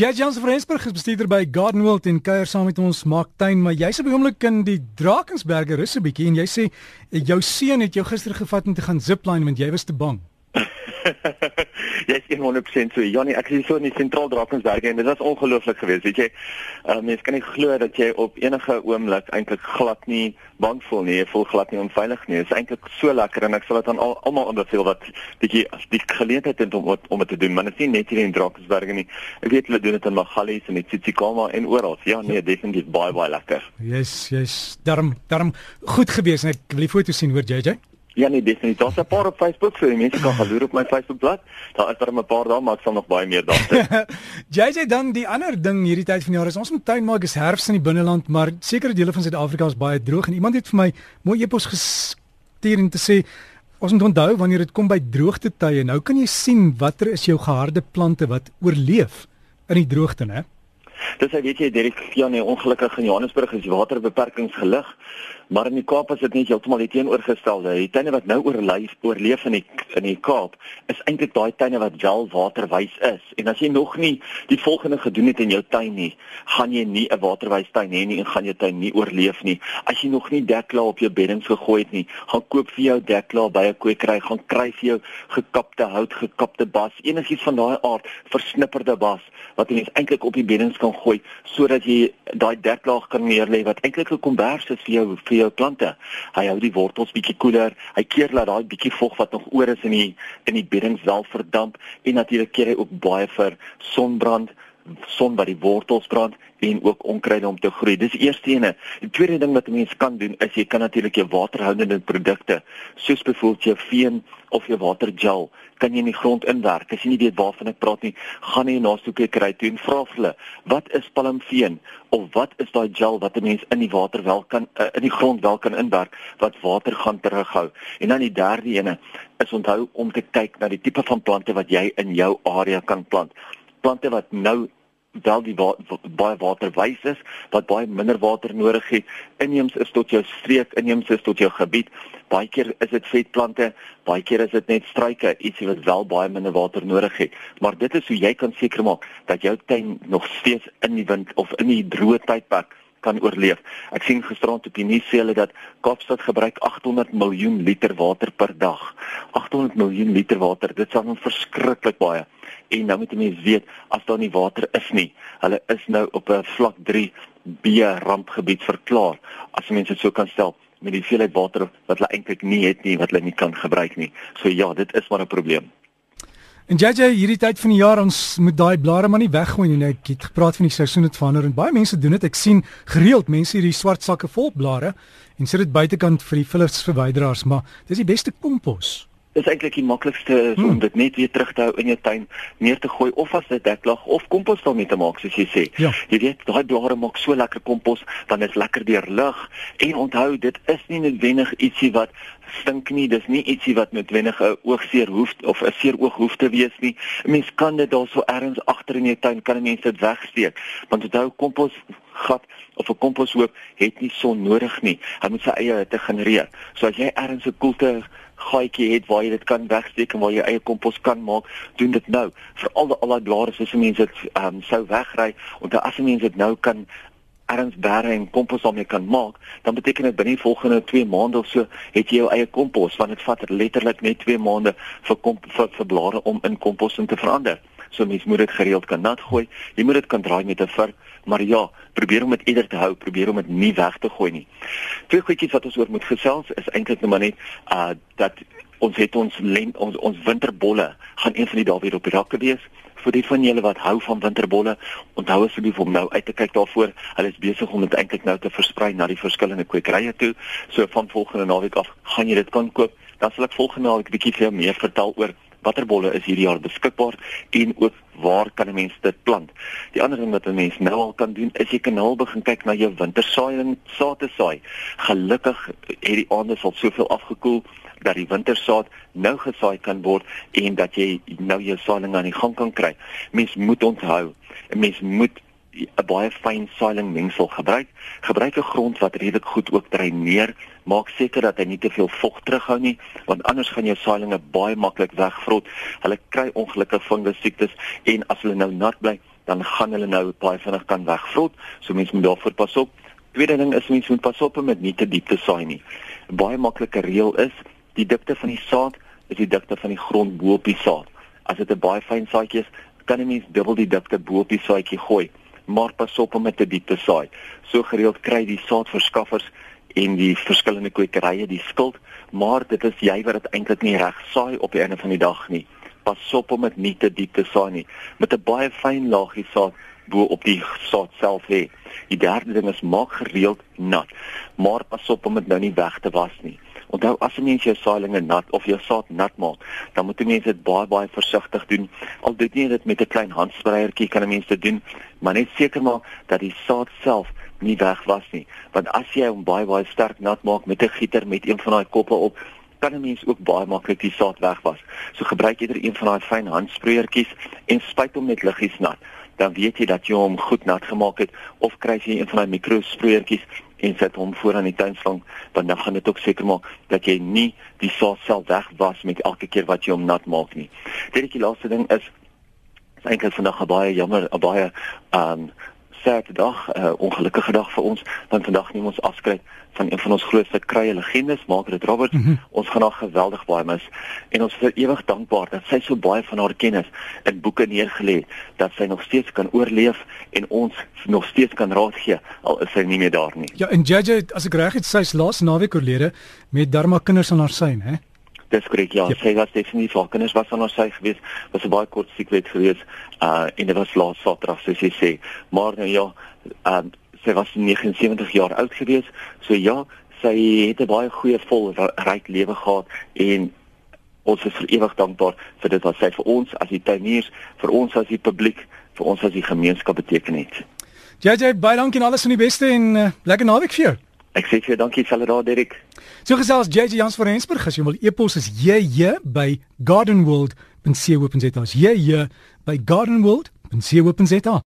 Jazz Jans van Rensburg is bestuurder by Garden World en kuier saam met ons maak tuin, maar jy's op die oomblik in die Drakensberge rus 'n bietjie en jy sê jou seun het jou gister gevat om te gaan zipline want jy was te bang. jy is 100% so. Janie, ek is so in die sentraal Drakensberg en dit was ongelooflik geweest, weet jy. Uh, mens kan nie glo dat jy op enige oomblik eintlik glad nie bang voel nie, jy voel glad nie onveilig nie. Dit is eintlik so lekker en ek sal dit aan al, almal aanbeveel wat bietjie as die geleentheid het om om dit te doen, maar dit is nie net hier in Drakensberg nie. Ek weet hulle doen dit in Magalies en in Tsitsikamma en oral. Ja, nee, definitief baie baie lekker. Yes, yes. Daarom, daarom goed gewees en ek wil die foto sien hoor JJ. Ja nee, definitief. Daar's 'n paar op Facebook, so die mense kan gaan loer op my Facebookblad. Daar is daar 'n paar daar, maar ek sal nog baie meer daar sê. JJ dan die ander ding hierdie tyd van die jaar is ons moet tuin maak, is herfs in die binneland, maar sekere dele van Suid-Afrika is baie droog en iemand het vir my mooi epos gestuur en te sê ons moet onthou wanneer dit kom by droogte tye, nou kan jy sien watter is jou geharde plante wat oorleef in die droogte, né? Dis hy weet jy Derek ja nee ongelukkig in Johannesburg is waterbeperkings gelig maar in die Kaap is dit net heeltemal die teenoorgestelde. Die tuine wat nou oorleef oorleef in die in die Kaap is eintlik daai tuine wat wel waterwys is. En as jy nog nie die volgende gedoen het in jou tuin nie, gaan jy nie 'n waterwys tuin hê nie en gaan jou tuin nie oorleef nie. As jy nog nie dekla op jou beddings gegooi het nie, gaan koop vir jou dekla by 'n kwekery, gaan kry vir jou gekapte hout, gekapte bas, enigiets van daai aard, versnipperde bas wat jy eintlik op die beddings kan gooi sodat jy daai deklaag kan neerlê wat eintlik 'n kombers is vir jou vir jou plante. Hy hou die wortels bietjie koeler. Hy keer dat daai bietjie vog wat nog oor is in die in die beddings wel verdamp en natuurlik keer hy ook baie vir sonbrand son wat die wortels brand en ook onkruide om te groei. Dis die eerste ene. Die tweede ding wat 'n mens kan doen is jy kan natuurlik jou waterhoudende produkte soos byvoorbeeld jou veen of jou watergel kan jy in die grond inwerk. As jy nie weet waarvan ek praat nie, gaan jy na soeke kry toe en vra vir hulle, wat is palmveen of wat is daai gel wat 'n mens in die water wel kan uh, in die grond wel kan inwerk wat water gaan terughou. En dan die derde ene is onthou om te kyk na die tipe van plante wat jy in jou area kan plant plante wat nou wel die wa baie waterwys is, wat baie minder water nodig het. Inheems is tot jou streek, inheems is tot jou gebied. Baie keer is dit vetplante, baie keer is dit net struike, ietsie wat wel baie minder water nodig het. Maar dit is hoe jy kan seker maak dat jou tuin nog steeds in die wind of in die droë tydperk kan oorleef. Ek sien gisterand op die nuus sê hulle dat Kaapstad gebruik 800 miljoen liter water per dag. 800 miljoen liter water, dit is verskriklik baie en nou moet mense weet as daar nie water is nie. Hulle is nou op 'n vlak 3 B rampgebied verklaar as mense dit so kan stel met die veelheid water wat hulle eintlik nie het nie wat hulle nie kan gebruik nie. So ja, dit is maar 'n probleem. En JJ, hierdie tyd van die jaar ons moet daai blare maar nie weggooi nie. Ek het gepraat van die seisoen het verander en baie mense doen dit. Ek sien gereeld mense hierdie swart sakke vol blare en sit dit buitekant vir die fillers verwyderaars, maar dis die beste kompos is eintlik die maklikste hmm. om dit net weer terug te hou in jou tuin neer te gooi of as dit deklag of kompos daarmee te maak soos jy sê. Ja. Jy weet daai blare maak so lekker kompos dan is lekker deur lug en onthou dit is nie noodwendig ietsie wat stink nie. Dis nie ietsie wat noodwendig 'n oogseer hoef of 'n seer oog hoef te wees nie. 'n Mens kan dit daarso ergens agter in jou tuin kan 'n mens dit wegsteek. Want onthou kompos gat of 'n komposhoop het nie son nodig nie. Hy moet sy eie hitte genereer. So as jy ergens 'n koelte gaatjie het waar jy dit kan wegsteek en waar jy eie kompos kan maak, doen dit nou. Veral al daai blare soos mense dit ehm um, sou wegry en as mense dit nou kan erns bære en kompos om jy kan maak, dan beteken dit binne die volgende 2 maande of so het jy jou eie kompos want dit vat letterlik net 2 maande vir komp vir, vir blare om in kompos te verander. So mens moet dit gereeld kan nat gooi. Jy moet dit kan draai met 'n vir, maar ja, probeer om dit eerder te hou, probeer om dit nie weg te gooi nie. Twee goedjies wat ons oor moet gesels is eintlik net maar net uh dat ons het ons lent ons ons winterbolle gaan een van die weer op die rakke wees. Vir die van julle wat hou van winterbolle onthou asseblief om nou uit te kyk daarvoor. Hulle is besig om dit eintlik nou te versprei na die verskillende kwekerye toe. So van volgende naweek af gaan jy dit kan koop. Dan sal ek volgende naweek 'n bietjie vir jou meer vertel oor watter bolle is hierdie jaar beskikbaar en ook waar kan 'n mens dit plant. Die ander ding wat 'n mens nou al kan doen is jy kan nou begin kyk na jou wintersaaiing, saad te saai. Gelukkig het die aande al soveel afgekoel dat die wintersaad nou gesaai kan word en dat jy nou jou saaiing aan die gang kan kry. Mens moet onthou, 'n mens moet 'n baie fyn saailing mengsel gebruik. Gebruik 'n grond wat redelik goed ook dreineer. Maak seker dat hy nie te veel vog terughou nie, want anders gaan jou saailinge baie maklik wegvrot. Hulle kry ongelukkige fungus siektes en as hulle nou nat bly, dan gaan hulle nou baie vinnig kan wegvrot. So mense moet daarvoor pas op. Tweede ding is mense moet pas op om dit nie te diep te saai nie. 'n Baie maklike reël is die dikte van die saad is die dikte van die grond bo op die saad. As dit 'n baie fyn saadjie is, kan 'n mens dubbel die dikte bo op die saadjie gooi, maar pas op om dit te diep te saai. So gereeld kry die saadverskaffers en die verskillende kwekerye die skuld, maar dit is jy wat dit eintlik nie reg saai op die einde van die dag nie. Pas op om dit nie te diep te saai nie. Met 'n baie fyn laagie saad bo op die saad self hê. Die derde ding is maak gereeld nat, maar pas op om dit nou nie weg te was nie. Onthou as 'n mens jou saailinge nat of jou saad nat maak, dan moet 'n mens dit baie baie versigtig doen. Al doen jy dit met 'n klein handspreiertjie kan 'n mens dit doen, maar net seker maak dat die saad self nie weg was nie. Want as jy hom baie baie sterk nat maak met 'n gieter met een van daai koppe op, kan 'n mens ook baie maklik die saad wegwas. So gebruik eerder een van daai fyn handspreiertjies en spuit hom net liggies nat. Dan weet jy dat jy hom goed nat gemaak het of kry jy een van daai mikrospreiertjies en sit hom voor aan die tuinslang, want dan gaan dit ook seker maak dat jy nie die saad self wegwas met elke keer wat jy hom nat maak nie. Dit die laaste ding is is eintlik vandag 'n baie jammer, 'n baie um sad dag, 'n uh, ongelukkige dag vir ons, want vandag neem ons afskeid van een van ons grootste krye legendes, Margaret Roberts. Mm -hmm. Ons gaan haar geweldig baie mis en ons is vir ewig dankbaar dat sy so baie van haar kennis in boeke neergelê dat sy nog steeds kan oorleef en ons nog steeds kan raad gee al is sy nie meer daar nie. Ja, en JJ, as ek reg het, sy's laas naweek oorlede met Dharma kinders aan haar sy, hè? Dis korrek ja, yep. sy was definitief haar kinders was aan haar sy gewees, was 'n baie kort siekte gewees. Uh en dit was laas Saterdag soos jy sê. Maar nou ja, uh sy was 79 jaar oud gewees. So ja, sy het 'n baie goeie vol ryk lewe gehad en ons is vir ewig dankbaar vir dit wat sy vir ons as die tuiniers, vir ons as die publiek, vir ons as die gemeenskap beteken het. JJ, baie dankie en alles van die beste en uh, lekker naweek vir jou. Ek sê vir dankie vir daar Derek. So gesels JJ Jans van Rensburg as jy wil e-pos is JJ by gardenworld.co.za. JJ by gardenworld.co.za.